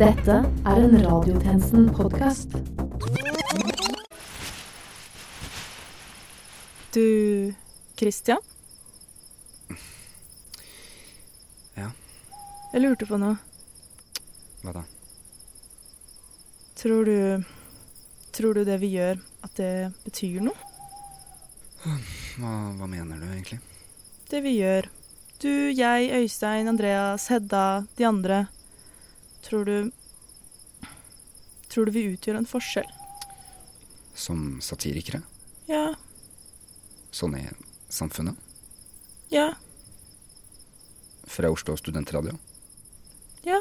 Dette er en Radiotjenesten-podkast. Du Christian? Ja? Jeg lurte på noe. Hva da? Tror du Tror du det vi gjør, at det betyr noe? Hva, hva mener du egentlig? Det vi gjør. Du, jeg, Øystein, Andreas, Hedda, de andre. Tror du Tror du vi utgjør en forskjell? Som satirikere? Ja. Sånn i samfunnet? Ja. Fra Oslo Studentradio? Ja.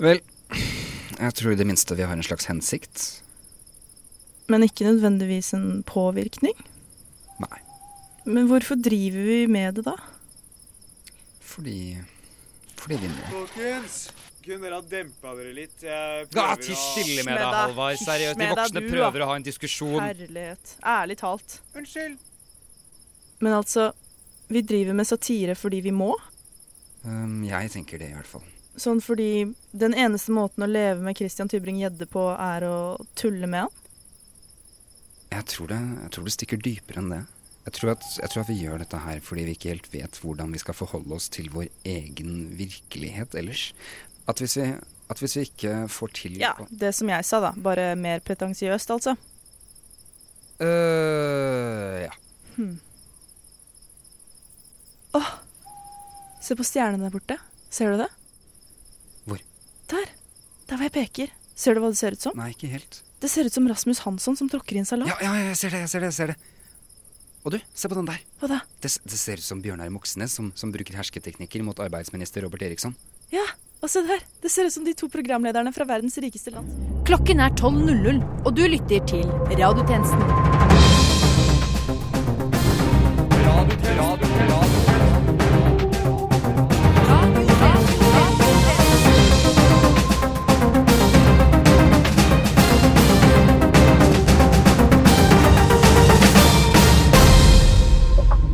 Vel, jeg tror i det minste vi har en slags hensikt. Men ikke nødvendigvis en påvirkning? Nei. Men hvorfor driver vi med det, da? Fordi Vi. Folkens, kunne dere ha dempa dere litt? Jeg Ja, prøver Tiss stille med deg. Halvard. Seriøst, de voksne prøver å ha en diskusjon. Herlighet. Ærlig talt. Unnskyld. Men altså, vi driver med satire fordi vi må? Um, jeg tenker det, i hvert fall. Sånn fordi den eneste måten å leve med Christian Tybring-Gjedde på, er å tulle med han? Jeg tror, det, jeg tror det stikker dypere enn det. Jeg tror, at, jeg tror at vi gjør dette her fordi vi ikke helt vet hvordan vi skal forholde oss til vår egen virkelighet ellers. At hvis vi, at hvis vi ikke får til Ja, det som jeg sa, da. Bare mer pretensiøst, altså. Øh, ja. Åh! Se på stjernene der borte. Ser du det? Hvor? Der. Der hvor jeg peker. Ser du hva det ser ut som? Nei, ikke helt. Det ser ut som Rasmus Hansson som tråkker i en salat. Ja, ja, jeg ser det, jeg ser det. jeg ser det. Og du, se på den der. Hva da? Det, det ser ut som Bjørnar Moxnes som, som bruker hersketeknikker mot arbeidsminister Robert Eriksson. Ja, og se der. Det ser ut som de to programlederne fra verdens rikeste land. Klokken er 12.00, og du lytter til Radiotjenesten.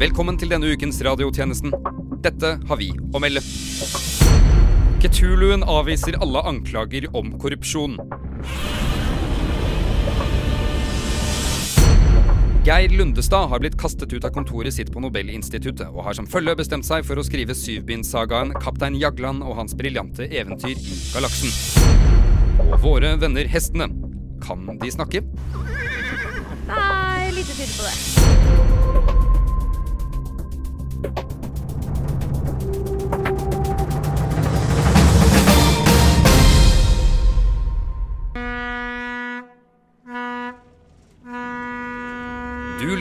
Velkommen til denne ukens radiotjenesten. Dette har vi å melde. Ketuluen avviser alle anklager om korrupsjon. Geir Lundestad har blitt kastet ut av kontoret sitt på Nobelinstituttet, og har som følge bestemt seg for å skrive syvbindsagaen 'Kaptein Jagland og hans briljante eventyr i galaksen'. Og våre venner hestene. Kan de snakke? Nei, lite tyder på det.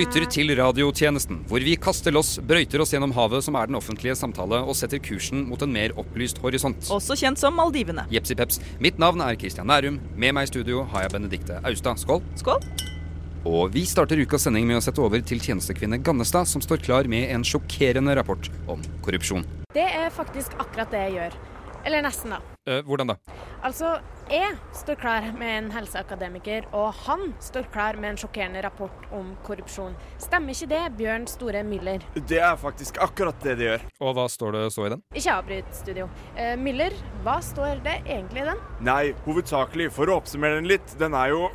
Lytter til radiotjenesten, hvor vi kaster loss, brøyter oss gjennom havet som er den offentlige samtale, og setter kursen mot en mer opplyst horisont. Også kjent som Maldivene. Jepsi peps. Mitt navn er Christian Nærum. Med meg i studio har jeg Benedikte Austad. Skål. Skål. Og vi starter ukas sending med å sette over til tjenestekvinne Gannestad, som står klar med en sjokkerende rapport om korrupsjon. Det er faktisk akkurat det jeg gjør. Eller nesten, da. Eh, hvordan da? Altså, jeg står klar med en helseakademiker, og han står klar med en sjokkerende rapport om korrupsjon. Stemmer ikke det, Bjørn Store Müller? Det er faktisk akkurat det de gjør. Og hva står det så i den? Ikke avbryt, studio. Uh, Müller, hva står det egentlig i den? Nei, hovedsakelig, for å oppsummere den litt, den er jo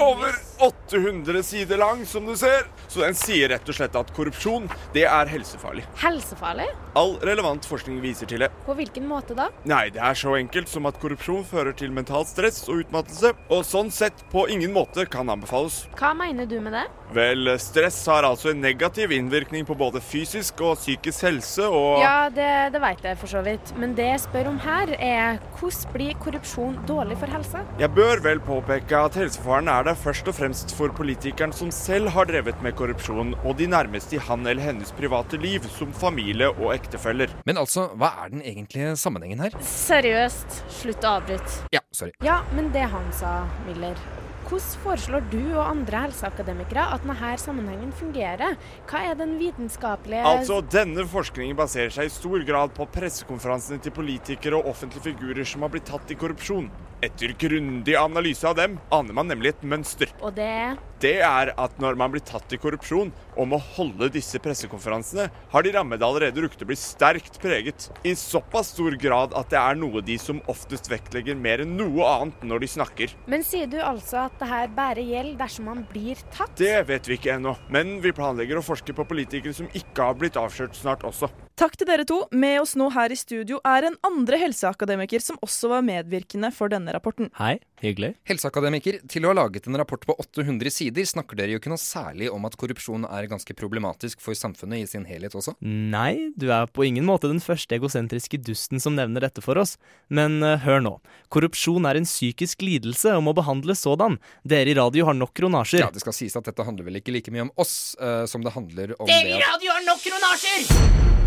over 800 sider lang, som du ser. Så den sier rett og slett at korrupsjon, det er helsefarlig. Helsefarlig? All relevant forskning viser til det. På hvilken måte da? Nei, det er så enkelt som at korrupsjon fører til mental stress og utmattelse, og sånn sett på ingen måte kan anbefales. Hva mener du med det? Vel, stress har altså en negativ innvirkning på både fysisk og psykisk helse, og Ja, det, det veit jeg for så vidt. Men det jeg spør om her, er hvordan blir korrupsjon dårlig for helse? Jeg bør vel påpeke at helsefaren er der først og fremst for politikeren som selv har drevet med korrupsjon, og de nærmeste i han eller hennes private liv, som familie og ektefeller. Men altså, hva er den egentlige sammenhengen her? Seriøst, slutt å avbryte. Ja, sorry. Ja, men det han sa, Miller. Hvordan foreslår du og andre helseakademikere at denne sammenhengen fungerer? Hva er den vitenskapelige Altså, denne forskningen baserer seg i stor grad på pressekonferansene til politikere og offentlige figurer som har blitt tatt i korrupsjon. Etter grundig analyse av dem aner man nemlig et mønster. Og det Det er at når man blir tatt i korrupsjon og må holde disse pressekonferansene, har de rammede allerede rukket å bli sterkt preget. I såpass stor grad at det er noe de som oftest vektlegger mer enn noe annet når de snakker. Men sier du altså at det her bare gjelder dersom man blir tatt? Det vet vi ikke ennå, men vi planlegger å forske på politikere som ikke har blitt avslørt snart også. Takk til dere to. Med oss nå her i studio er en andre helseakademiker som også var medvirkende for denne rapporten. Hei, hyggelig. Helseakademiker, til å ha laget en rapport på 800 sider snakker dere jo ikke noe særlig om at korrupsjon er ganske problematisk for samfunnet i sin helhet også. Nei, du er på ingen måte den første egosentriske dusten som nevner dette for oss. Men uh, hør nå. Korrupsjon er en psykisk lidelse og må behandles sådan. Dere i radio har nok kronasjer. Ja, Det skal sies at dette handler vel ikke like mye om oss uh, som det handler om det at radio har nok kronasjer!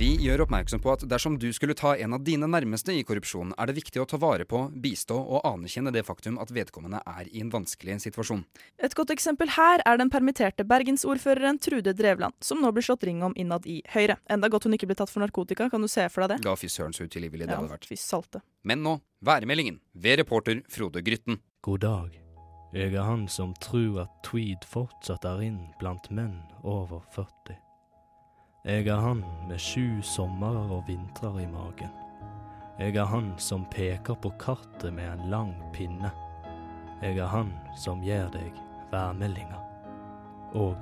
Vi gjør oppmerksom på at dersom du skulle ta en av dine nærmeste i korrupsjon, er det viktig å ta vare på, bistå og anerkjenne det faktum at vedkommende er i en vanskelig situasjon. Et godt eksempel her er den permitterte bergensordføreren Trude Drevland, som nå blir slått ring om innad i Høyre. Enda godt hun ikke ble tatt for narkotika, kan du se for deg det? Ja, fy søren så utilgivelig det Ja, hadde vært. fy salte. Men nå, værmeldingen ved reporter Frode Grytten. God dag. Jeg er han som tror at tweed fortsatt er inn blant menn over 40. Jeg er han med sju sommerer og vintrer i magen. Jeg er han som peker på kartet med en lang pinne. Jeg er han som gir deg værmeldinger. Og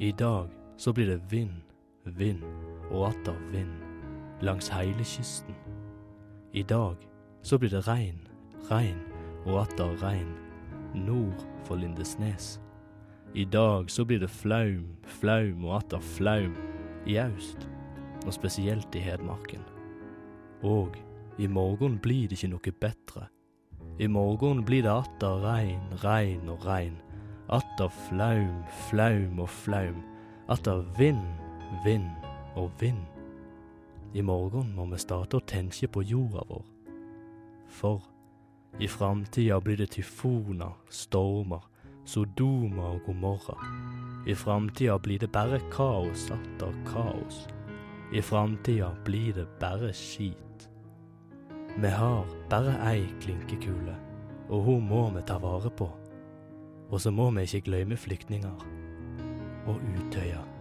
i dag så blir det vind, vind og atter vind langs heile kysten. I dag så blir det regn, regn og atter regn nord for Lindesnes. I dag så blir det flaum, flaum og atter flaum i aust, og spesielt i Hedmarken. Og i morgen blir det ikke noe bedre. I morgen blir det atter regn, regn og regn. Atter flaum, flaum og flaum. Atter vind, vind og vind. I morgen må vi starte å tenke på jorda vår. For i framtida blir det tyfoner, stormer, Sodoma og Gomorra. I framtida blir det bare kaos atter kaos. I framtida blir det bare skit. Vi har bare ei klinkekule, og hun må vi ta vare på. Og så må vi ikke glemme flyktninger og Utøya.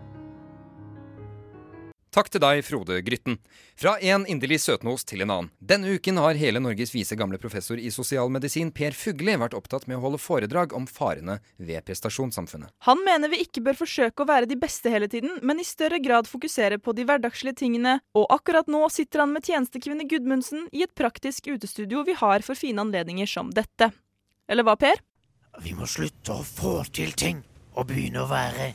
Takk til deg, Frode Grytten. Fra en inderlig søtnos til en annen. Denne uken har hele Norges vise gamle professor i sosialmedisin Per Fugli vært opptatt med å holde foredrag om farene ved prestasjonssamfunnet. Han mener vi ikke bør forsøke å være de beste hele tiden, men i større grad fokusere på de hverdagslige tingene, og akkurat nå sitter han med tjenestekvinne Gudmundsen i et praktisk utestudio vi har for fine anledninger som dette. Eller hva, Per? Vi må slutte å få til ting og begynne å være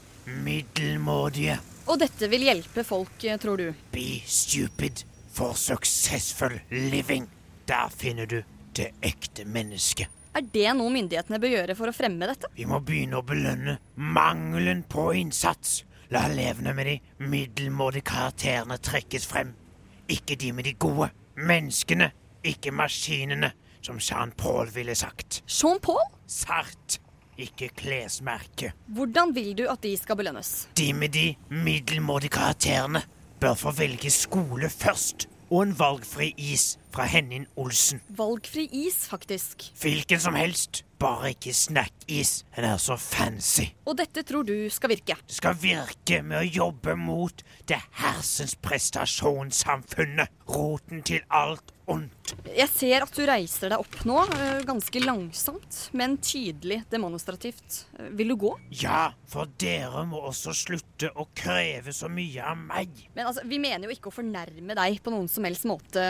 middelmådige. Og dette vil hjelpe folk, eh, tror du? Be stupid for successful living. Der finner du det ekte mennesket. Er det noe myndighetene bør gjøre for å fremme dette? Vi må begynne å belønne mangelen på innsats. La elevene med de middelmådige karakterene trekkes frem. Ikke de med de gode. Menneskene, ikke maskinene, som Jean Paul ville sagt. Jean Paul? Sart, ikke klesmerke. Hvordan vil du at de skal belønnes? De med de middelmådige karakterene bør få velge skole først. Og en valgfri is fra Henning Olsen. Valgfri is, faktisk. Hvilken som helst, bare ikke snackis. Den er så fancy. Og dette tror du skal virke? Det skal virke med å jobbe mot det hersens prestasjonssamfunnet. Roten til alt ondt. Jeg ser at du reiser deg opp nå, øh, ganske langsomt, men tydelig demonstrativt. Øh, Vil du gå? Ja, for dere må også slutte å kreve så mye av meg. Men altså, vi mener jo ikke å fornærme deg på noen som helst måte.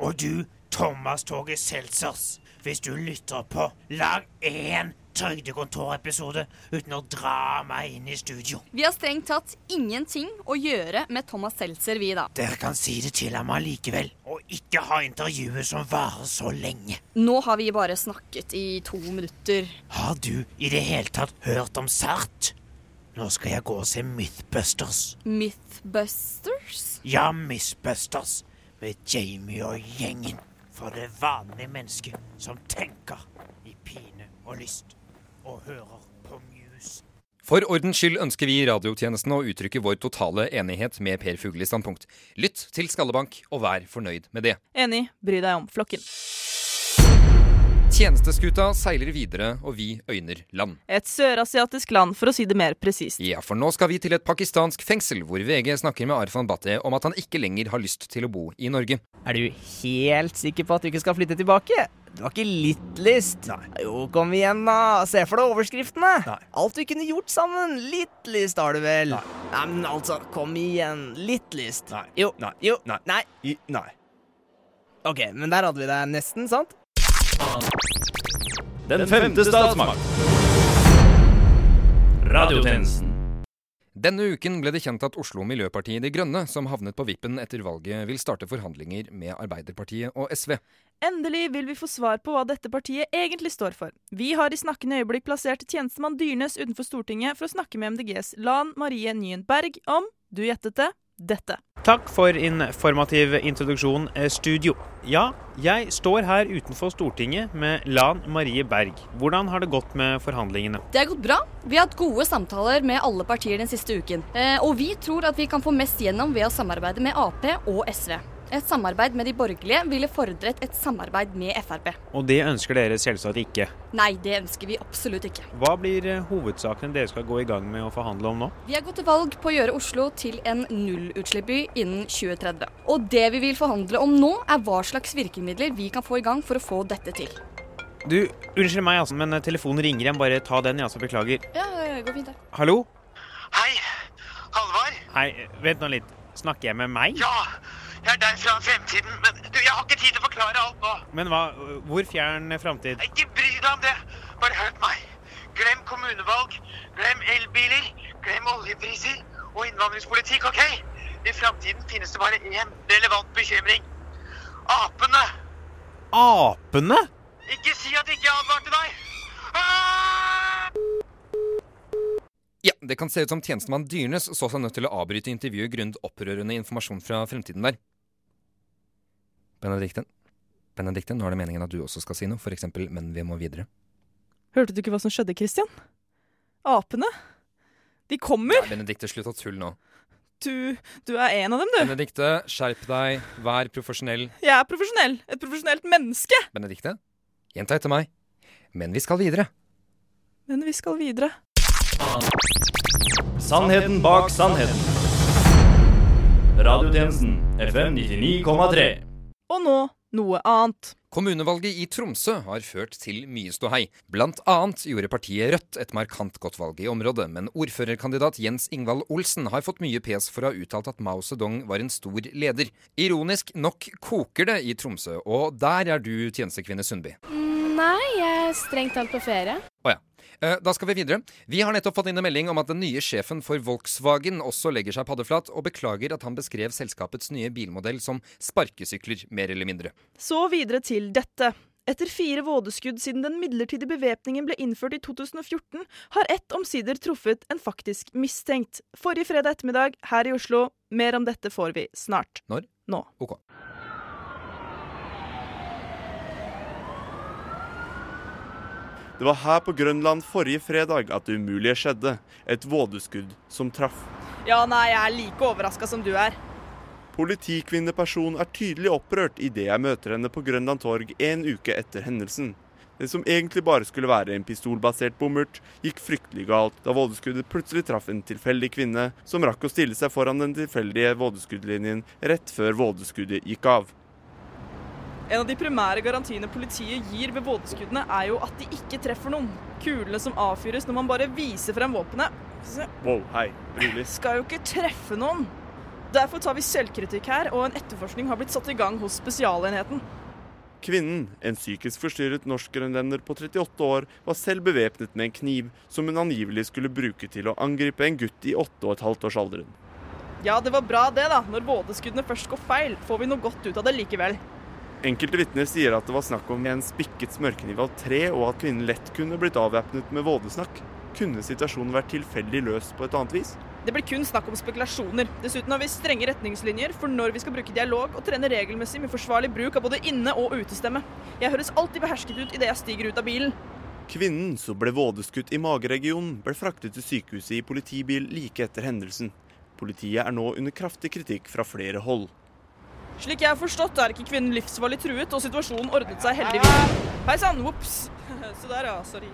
Og du, Thomas Torge Seltzers, hvis du lytter på, lag én trygdekontorepisode uten å dra meg inn i studio. Vi har strengt tatt ingenting å gjøre med Thomas Seltzer, vi da. Dere kan si det til ham allikevel, og ikke ha intervjuet som varer så lenge. Nå har vi bare snakket i to minutter. Har du i det hele tatt hørt om Sart? Nå skal jeg gå og se Mythbusters. Mythbusters? Ja, Mythbusters. Med Jamie og gjengen. For det vanlige mennesket som tenker i pine og lyst. Og hører på Muse. For ordens skyld ønsker vi i radiotjenesten å uttrykke vår totale enighet med Per Fuglis standpunkt. Lytt til Skallebank, og vær fornøyd med det. Enig, bry deg om flokken. Tjenesteskuta seiler videre, og vi øyner land. Et sørasiatisk land, for å si det mer presist. Ja, for nå skal vi til et pakistansk fengsel, hvor VG snakker med Arfan Bhatti om at han ikke lenger har lyst til å bo i Norge. Er du helt sikker på at du ikke skal flytte tilbake? Du har ikke litt lyst? Nei. Jo, kom igjen, da. Se for deg overskriftene. Nei. Alt vi kunne gjort sammen. Litt lyst har du vel? Nei. Nei, men altså, kom igjen. Litt lyst. Nei. Jo. Nei. Jo. Nei. Nei. I, nei. OK, men der hadde vi det nesten, sant? Den femte statsmakt. Radiotjenesten. Denne uken ble det kjent at Oslo Miljøpartiet De Grønne, som havnet på vippen etter valget, vil starte forhandlinger med Arbeiderpartiet og SV. Endelig vil vi få svar på hva dette partiet egentlig står for. Vi har i snakkende øyeblikk plassert tjenestemann Dyrnes utenfor Stortinget for å snakke med MDGs Lan Marie Nyen Berg om, du gjettet det, dette. Takk for informativ introduksjon, eh, studio. Ja, jeg står her utenfor Stortinget med Lan Marie Berg. Hvordan har det gått med forhandlingene? Det har gått bra. Vi har hatt gode samtaler med alle partier den siste uken. Eh, og vi tror at vi kan få mest gjennom ved å samarbeide med Ap og SV. Et samarbeid med de borgerlige ville fordret et samarbeid med Frp. Og det ønsker dere selvsagt ikke. Nei, det ønsker vi absolutt ikke. Hva blir eh, hovedsakene dere skal gå i gang med å forhandle om nå? Vi har gått til valg på å gjøre Oslo til en nullutslippsby innen 2030. Og det vi vil forhandle om nå, er hva slags virkemidler vi kan få i gang for å få dette til. Du, unnskyld meg, altså, men telefonen ringer. igjen. bare ta den, jeg, altså. Beklager. Ja, det går fint, det. Hallo? Hei, Halvard. Hei, vent nå litt. Snakker jeg med meg? Ja, jeg er der fra fremtiden, men du, jeg har ikke tid til å forklare alt nå. Men hva, hvor fjern framtid? Ikke bry deg om det. Bare hør på meg. Glem kommunevalg, glem elbiler, glem oljepriser og innvandringspolitikk, OK? I framtiden finnes det bare én relevant bekymring. Apene. Apene? Ikke si at jeg ikke advarte deg. Ah! Ja, det kan se ut som tjenestemann Dyrnes så seg nødt til å avbryte intervjuet grunnet opprørende informasjon fra fremtiden der. Benedikte, Benedikte, nå er det meningen at du også skal si noe, eksempel 'men vi må videre'. Hørte du ikke hva som skjedde, Christian? Apene. De kommer! Nei, Benedikte, slutt å tulle nå. Du, du er en av dem, du. Benedikte, skjerp deg, vær profesjonell. Jeg er profesjonell. Et profesjonelt menneske. Benedikte, gjenta etter meg. Men vi skal videre. Men vi skal videre. Sannheten bak sannheten. Radiotjenesten FM 99,3. Og nå noe annet. Kommunevalget i Tromsø har ført til mye ståhei. Blant annet gjorde partiet Rødt et markant godt valg i området, men ordførerkandidat Jens Ingvald Olsen har fått mye pes for å ha uttalt at Mao Zedong var en stor leder. Ironisk nok koker det i Tromsø, og der er du tjenestekvinne Sundby. Nei, jeg er strengt talt på ferie. Å ja. Eh, Da skal vi videre. Vi har nettopp fått inn en melding om at den nye sjefen for Volkswagen også legger seg paddeflat, og beklager at han beskrev selskapets nye bilmodell som sparkesykler, mer eller mindre. Så videre til dette. Etter fire vådeskudd siden den midlertidige bevæpningen ble innført i 2014, har ett omsider truffet en faktisk mistenkt. Forrige fredag ettermiddag her i Oslo. Mer om dette får vi snart. Når? Nå. Ok. Det var her på Grønland forrige fredag at det umulige skjedde. Et vådeskudd som traff. Ja, nei, jeg er like overraska som du er. Politikvinneperson er tydelig opprørt idet jeg møter henne på Grønland torg en uke etter hendelsen. Det som egentlig bare skulle være en pistolbasert bommert, gikk fryktelig galt da vådeskuddet plutselig traff en tilfeldig kvinne som rakk å stille seg foran den tilfeldige vådeskuddlinjen rett før vådeskuddet gikk av. En av de primære garantiene politiet gir ved vådeskuddene, er jo at de ikke treffer noen. Kulene som avfyres når man bare viser frem våpenet, Wow, hei, rolig. skal jo ikke treffe noen. Derfor tar vi selvkritikk her, og en etterforskning har blitt satt i gang hos Spesialenheten. Kvinnen, en psykisk forstyrret norskgrønlender på 38 år, var selv bevæpnet med en kniv som hun angivelig skulle bruke til å angripe en gutt i 8,5-årsalderen. Ja, det var bra det, da. Når vådeskuddene først går feil, får vi noe godt ut av det likevel. Enkelte vitner sier at det var snakk om en spikket smørkniv av tre, og at kvinnen lett kunne blitt avvæpnet med vådesnakk. Kunne situasjonen vært tilfeldig løst på et annet vis? Det blir kun snakk om spekulasjoner. Dessuten har vi strenge retningslinjer for når vi skal bruke dialog, og trene regelmessig med forsvarlig bruk av både inne- og utestemme. Jeg høres alltid behersket ut idet jeg stiger ut av bilen. Kvinnen som ble vådeskutt i mageregionen, ble fraktet til sykehuset i politibil like etter hendelsen. Politiet er nå under kraftig kritikk fra flere hold. Slik jeg har forstått, er ikke kvinnen livsfarlig truet, og situasjonen ordnet seg heldigvis. Hei sann, ops. Se der, ja. Sorry.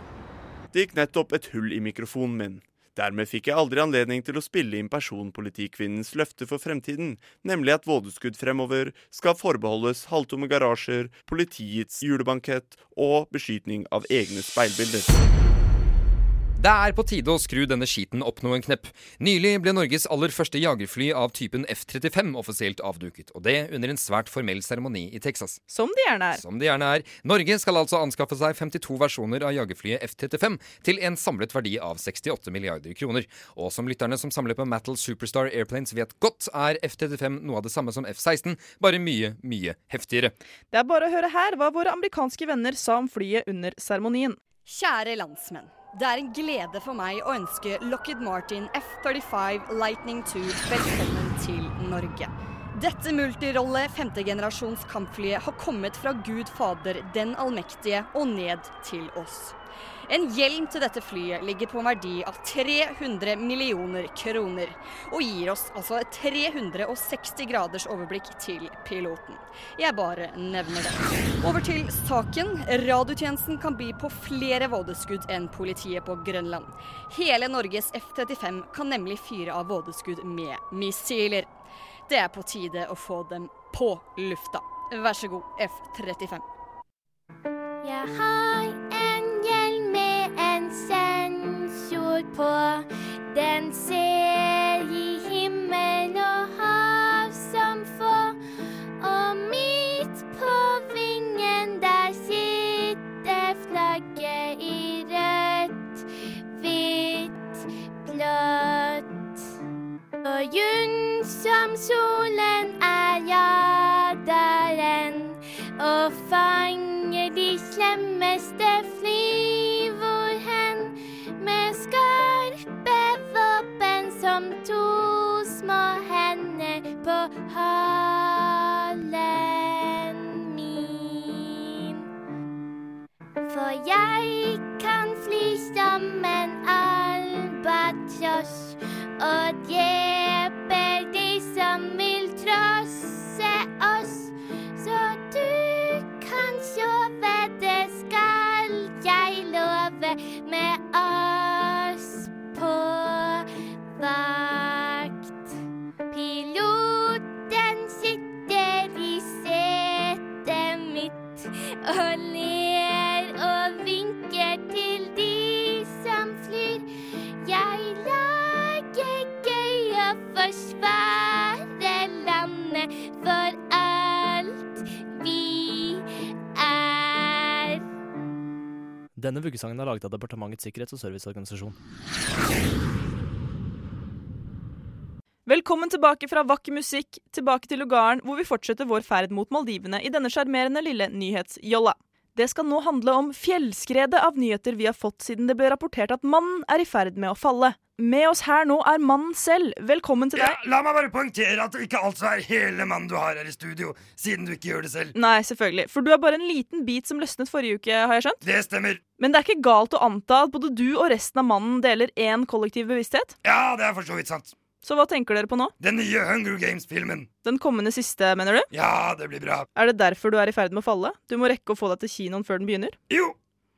Det gikk nettopp et hull i mikrofonen min. Dermed fikk jeg aldri anledning til å spille inn personpolitikvinnens løfte for fremtiden, nemlig at vådeskudd fremover skal forbeholdes halvtomme garasjer, politiets julebankett og beskytning av egne speilbilder. Det er på tide å skru denne skiten opp noen knepp. Nylig ble Norges aller første jagerfly av typen F-35 offisielt avduket, og det under en svært formell seremoni i Texas. Som det gjerne er. Som det gjerne er. Norge skal altså anskaffe seg 52 versjoner av jagerflyet F-35 til en samlet verdi av 68 milliarder kroner. Og som lytterne som samler på Mattel Superstar Airplanes vet godt, er F-35 noe av det samme som F-16, bare mye, mye heftigere. Det er bare å høre her hva våre amerikanske venner sa om flyet under seremonien. Kjære landsmenn. Det er en glede for meg å ønske Lockheed Martin F-35 Lightning II velkommen til Norge. Dette multirolle femtegenerasjons kampflyet har kommet fra Gud Fader den allmektige og ned til oss. En hjelm til dette flyet ligger på en verdi av 300 millioner kroner, og gir oss altså et 360 graders overblikk til piloten. Jeg bare nevner det. Over til saken. Radiotjenesten kan by på flere vådeskudd enn politiet på Grønland. Hele Norges F-35 kan nemlig fyre av vådeskudd med missiler. Det er på tide å få dem på lufta. Vær så god, F-35. Jeg har på. Den ser i himmel og hav som få. Og midt på vingen der sitter flagget i rødt, hvitt, blått. Og jun som solen er jaderen og fanger de slemmeste på halen min. For jeg kan fly som en albatross og dreper Denne vuggesangen er laget av Departementets sikkerhets- og serviceorganisasjon. Velkommen tilbake fra vakker musikk, tilbake til lugaren, hvor vi fortsetter vår ferd mot Maldivene i denne sjarmerende lille nyhetsjolla. Det skal nå handle om fjellskredet av nyheter vi har fått siden det ble rapportert at mannen er i ferd med å falle. Med oss her nå er mannen selv. Velkommen til deg. Ja, la meg bare poengtere at det ikke altså er hele mannen du har her i studio, siden du ikke gjør det selv. Nei, selvfølgelig. For du er bare en liten bit som løsnet forrige uke, har jeg skjønt? Det stemmer. Men det er ikke galt å anta at både du og resten av mannen deler én kollektiv bevissthet? Ja, det er for så vidt sant. Så hva tenker dere på nå? Den nye Hunger Games-filmen. Den kommende siste, mener du? Ja, det blir bra. Er det derfor du er i ferd med å falle? Du må rekke å få deg til kinoen før den begynner? Jo,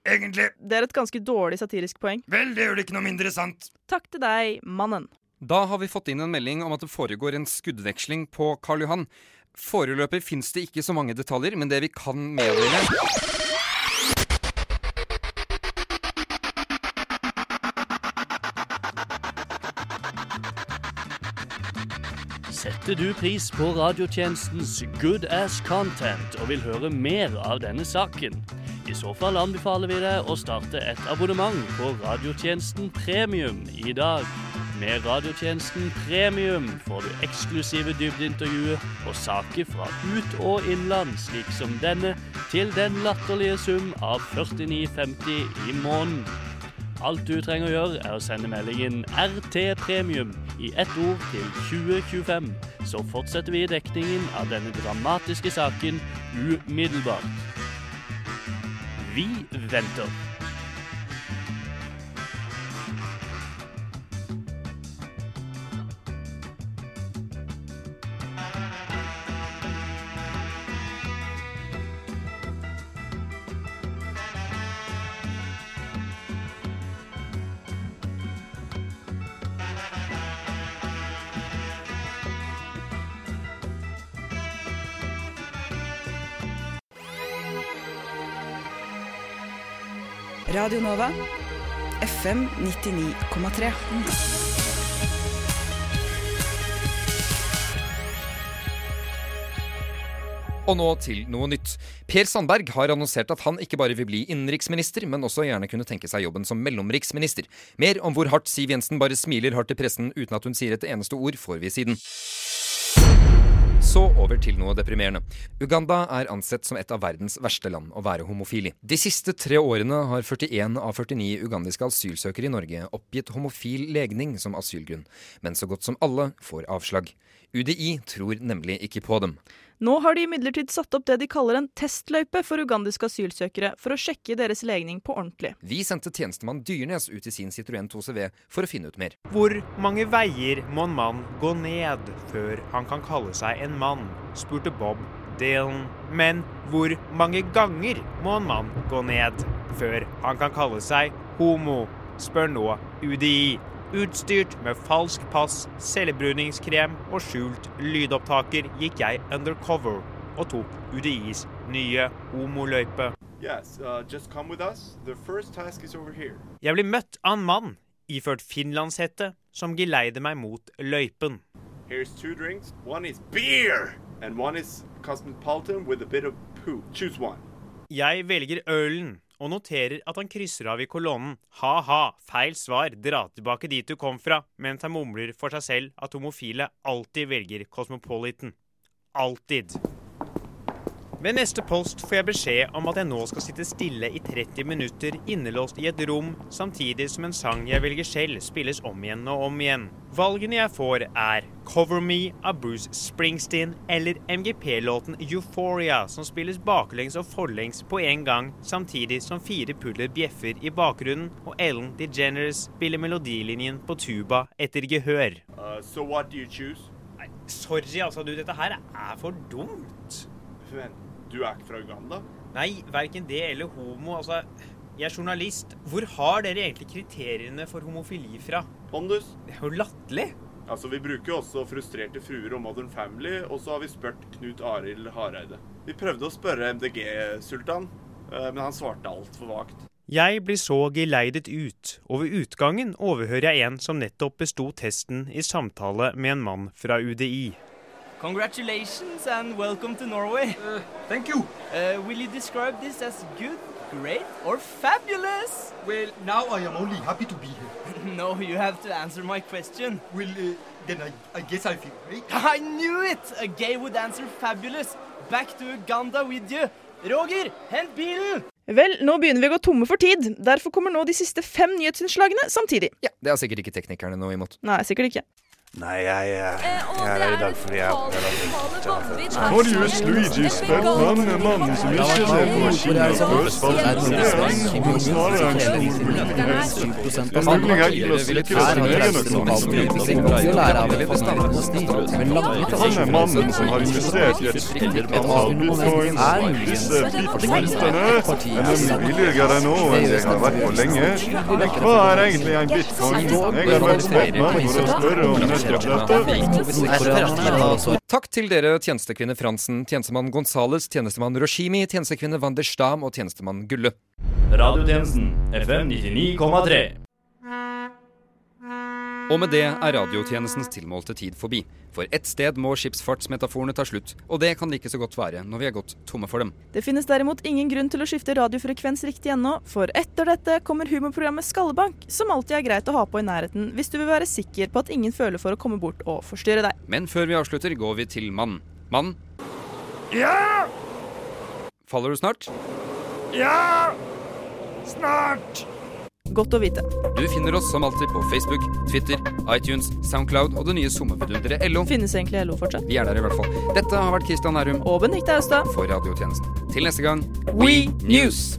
egentlig. Det er et ganske dårlig satirisk poeng. Vel, det gjør det ikke noe mindre sant. Takk til deg, mannen. Da har vi fått inn en melding om at det foregår en skuddveksling på Karl Johan. Foreløpig fins det ikke så mange detaljer, men det vi kan meddele Setter du pris på radiotjenestens good ass content og vil høre mer av denne saken? I så fall anbefaler vi deg å starte et abonnement på radiotjenesten Premium i dag. Med radiotjenesten Premium får du eksklusive dybdeintervjuer og saker fra ut- og innland, slik som denne, til den latterlige sum av 49,50 i måneden. Alt du trenger å gjøre, er å sende meldingen RT Premium i ett ord til 2025. Så fortsetter vi dekningen av denne dramatiske saken umiddelbart. Vi venter. Radio Nova. FM 99,3. Og nå til noe nytt. Per Sandberg har annonsert at han ikke bare vil bli innenriksminister, men også gjerne kunne tenke seg jobben som mellomriksminister. Mer om hvor hardt Siv Jensen bare smiler hardt til pressen uten at hun sier et eneste ord, får vi siden. Så over til noe deprimerende. Uganda er ansett som et av verdens verste land å være homofil i. De siste tre årene har 41 av 49 ugandiske asylsøkere i Norge oppgitt homofil legning som asylgrunn, men så godt som alle får avslag. UDI tror nemlig ikke på dem. Nå har de imidlertid satt opp det de kaller en testløype for ugandiske asylsøkere, for å sjekke deres legning på ordentlig. Vi sendte tjenestemann Dyrnes ut i sin Citroën 2CV for å finne ut mer. Hvor mange veier må en mann gå ned før han kan kalle seg en mann? spurte Bob Dylan. Men hvor mange ganger må en mann gå ned før han kan kalle seg homo? spør nå UDI. Utstyrt med falsk pass, selvbruningskrem og skjult lydopptaker gikk jeg undercover og tok UDIs nye homoløype. Yes, uh. Jeg blir møtt av en mann iført finlandshette som geleider meg mot løypen. Here's two drinks. One is beer, and one is cosmopolitan with a bit of poo. Choose one. Jeg velger ølen og noterer at han krysser av i kolonnen ha-ha, feil svar, dra tilbake dit du kom fra, mens han mumler for seg selv at homofile alltid velger Cosmopolitan. Alltid. Ved neste post får jeg beskjed om at jeg nå skal sitte stille i 30 minutter innelåst i et rom, samtidig som en sang jeg velger selv, spilles om igjen og om igjen. Valgene jeg får, er Cover Me av Bruce Springsteen eller MGP-låten Euphoria, som spilles baklengs og forlengs på en gang, samtidig som fire puller bjeffer i bakgrunnen, og Ellen DeGeneres spiller melodilinjen på tuba etter gehør. Uh, so what do you choose? Nei, sorry, altså, du, dette her er for dumt. Men du er ikke fra Uganda? Nei, verken det eller homo. Altså, jeg er journalist. Hvor har dere egentlig kriteriene for homofili fra? Pondus? Det er jo latterlig. Altså, Vi bruker jo også Frustrerte fruer og Modern Family, og så har vi spurt Knut Arild Hareide. Vi prøvde å spørre MDG-sultan, eh, men han svarte altfor vagt. Jeg blir så geleidet ut, og ved utgangen overhører jeg en som nettopp besto testen i samtale med en mann fra UDI. Congratulations and welcome to Norway. thank you. Uh, will you describe this as good, great, or fabulous? Well, now I am only happy to be here. no, you have to answer my question. Well, uh, then I, I guess I feel great. I knew it! A gay would answer fabulous. Back to Uganda with you. Roger, hent bilen! Vel, nå begynner vi å gå tomme for tid. Derfor kommer nå de siste fem nyhetsinnslagene samtidig. Ja, Det har sikkert ikke teknikerne noe imot. Nei, sikkert ikke. Nei, jeg, jeg, jeg er her i dag fordi jeg Marius Luigi Speltmann er mannen som ikke ser på maskiner før spalten snarere en stor mulighet. En mulighet til å sikre sin egen økonomi. Han er mannen som har investert i et stort antall bitcoins. Disse bitcoinene er nemlig billigere nå enn de har vært på lenge. Hva er egentlig en bitcoin? Jeg har vært Speltmann for å spørre om Takk til dere tjenestekvinne Fransen, tjenestemann Gonzales, tjenestemann Roshimi, tjenestekvinne van der Stam og tjenestemann Gulle. Radiotjenesten FM 99,3. Og med det er radiotjenestens tilmålte tid forbi. For ett sted må skipsfartsmetaforene ta slutt, og det kan like så godt være når vi er gått tomme for dem. Det finnes derimot ingen grunn til å skifte radiofrekvens riktig ennå, for etter dette kommer humorprogrammet Skallebank, som alltid er greit å ha på i nærheten hvis du vil være sikker på at ingen føler for å komme bort og forstyrre deg. Men før vi avslutter, går vi til mann. Mann, Ja! faller du snart? Ja! Snart! Godt å vite. Du finner oss som alltid på Facebook, Twitter, iTunes, Soundcloud og det nye sommervidunderet LO. Finnes egentlig LO fortsatt? Vi er der i hvert fall. Dette har vært Kristian Nærum Og Benedicte Austad. for radiotjenesten. Til neste gang, We News!